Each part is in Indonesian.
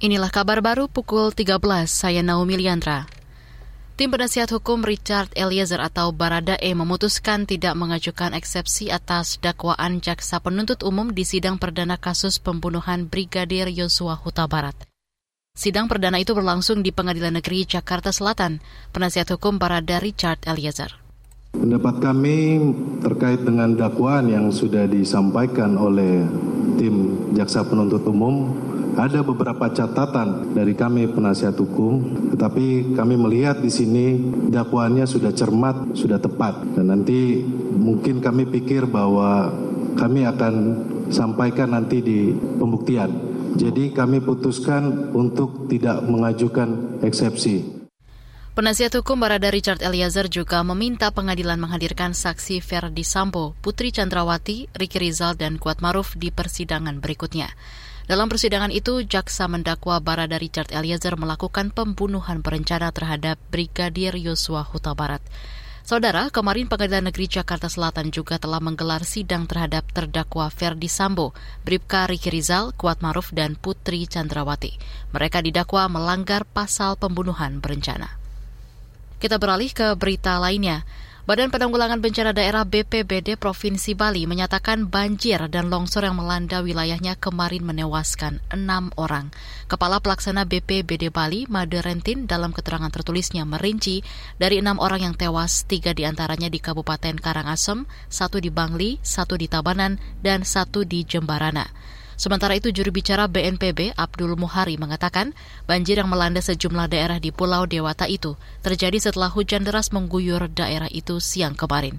Inilah kabar baru pukul 13, saya Naomi Liandra. Tim penasihat hukum Richard Eliezer atau Barada E memutuskan tidak mengajukan eksepsi atas dakwaan jaksa penuntut umum di sidang perdana kasus pembunuhan Brigadir Yosua Huta Barat. Sidang perdana itu berlangsung di Pengadilan Negeri Jakarta Selatan. Penasihat hukum Barada Richard Eliezer. Pendapat kami terkait dengan dakwaan yang sudah disampaikan oleh tim jaksa penuntut umum ada beberapa catatan dari kami penasihat hukum, tetapi kami melihat di sini dakwaannya sudah cermat, sudah tepat, dan nanti mungkin kami pikir bahwa kami akan sampaikan nanti di pembuktian. Jadi kami putuskan untuk tidak mengajukan eksepsi. Penasihat hukum Barada Richard Eliezer juga meminta pengadilan menghadirkan saksi Ferdi Sambo, Putri Chandrawati, Riki Rizal, dan Kuat Maruf di persidangan berikutnya. Dalam persidangan itu, jaksa mendakwa Barada Richard Eliezer melakukan pembunuhan berencana terhadap Brigadir Yosua Huta Barat. Saudara, kemarin Pengadilan Negeri Jakarta Selatan juga telah menggelar sidang terhadap terdakwa Ferdi Sambo, Bribka Riki Rizal, Kuat Maruf, dan Putri Chandrawati. Mereka didakwa melanggar pasal pembunuhan berencana. Kita beralih ke berita lainnya. Badan Penanggulangan Bencana Daerah BPBD Provinsi Bali menyatakan banjir dan longsor yang melanda wilayahnya kemarin menewaskan enam orang. Kepala Pelaksana BPBD Bali, Made Rentin, dalam keterangan tertulisnya merinci dari enam orang yang tewas, tiga di antaranya di Kabupaten Karangasem, satu di Bangli, satu di Tabanan, dan satu di Jembarana. Sementara itu juru bicara BNPB Abdul Muhari mengatakan banjir yang melanda sejumlah daerah di Pulau Dewata itu terjadi setelah hujan deras mengguyur daerah itu siang kemarin.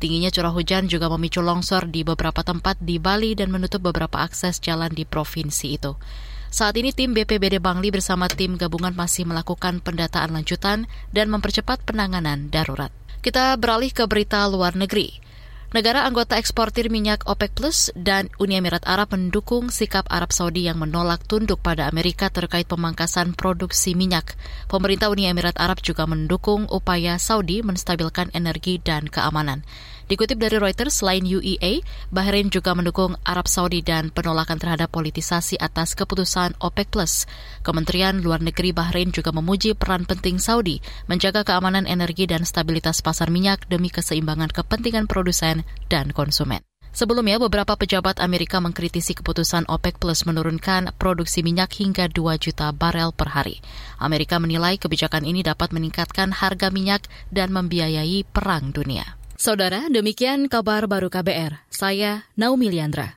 Tingginya curah hujan juga memicu longsor di beberapa tempat di Bali dan menutup beberapa akses jalan di provinsi itu. Saat ini tim BPBD Bangli bersama tim gabungan masih melakukan pendataan lanjutan dan mempercepat penanganan darurat. Kita beralih ke berita luar negeri. Negara anggota eksportir minyak OPEC Plus dan Uni Emirat Arab mendukung sikap Arab Saudi yang menolak tunduk pada Amerika terkait pemangkasan produksi minyak. Pemerintah Uni Emirat Arab juga mendukung upaya Saudi menstabilkan energi dan keamanan. Dikutip dari Reuters, selain UEA, Bahrain juga mendukung Arab Saudi dan penolakan terhadap politisasi atas keputusan OPEC+. Plus. Kementerian Luar Negeri Bahrain juga memuji peran penting Saudi menjaga keamanan energi dan stabilitas pasar minyak demi keseimbangan kepentingan produsen dan konsumen. Sebelumnya, beberapa pejabat Amerika mengkritisi keputusan OPEC Plus menurunkan produksi minyak hingga 2 juta barel per hari. Amerika menilai kebijakan ini dapat meningkatkan harga minyak dan membiayai perang dunia. Saudara, demikian kabar baru KBR. Saya Naomi Liandra.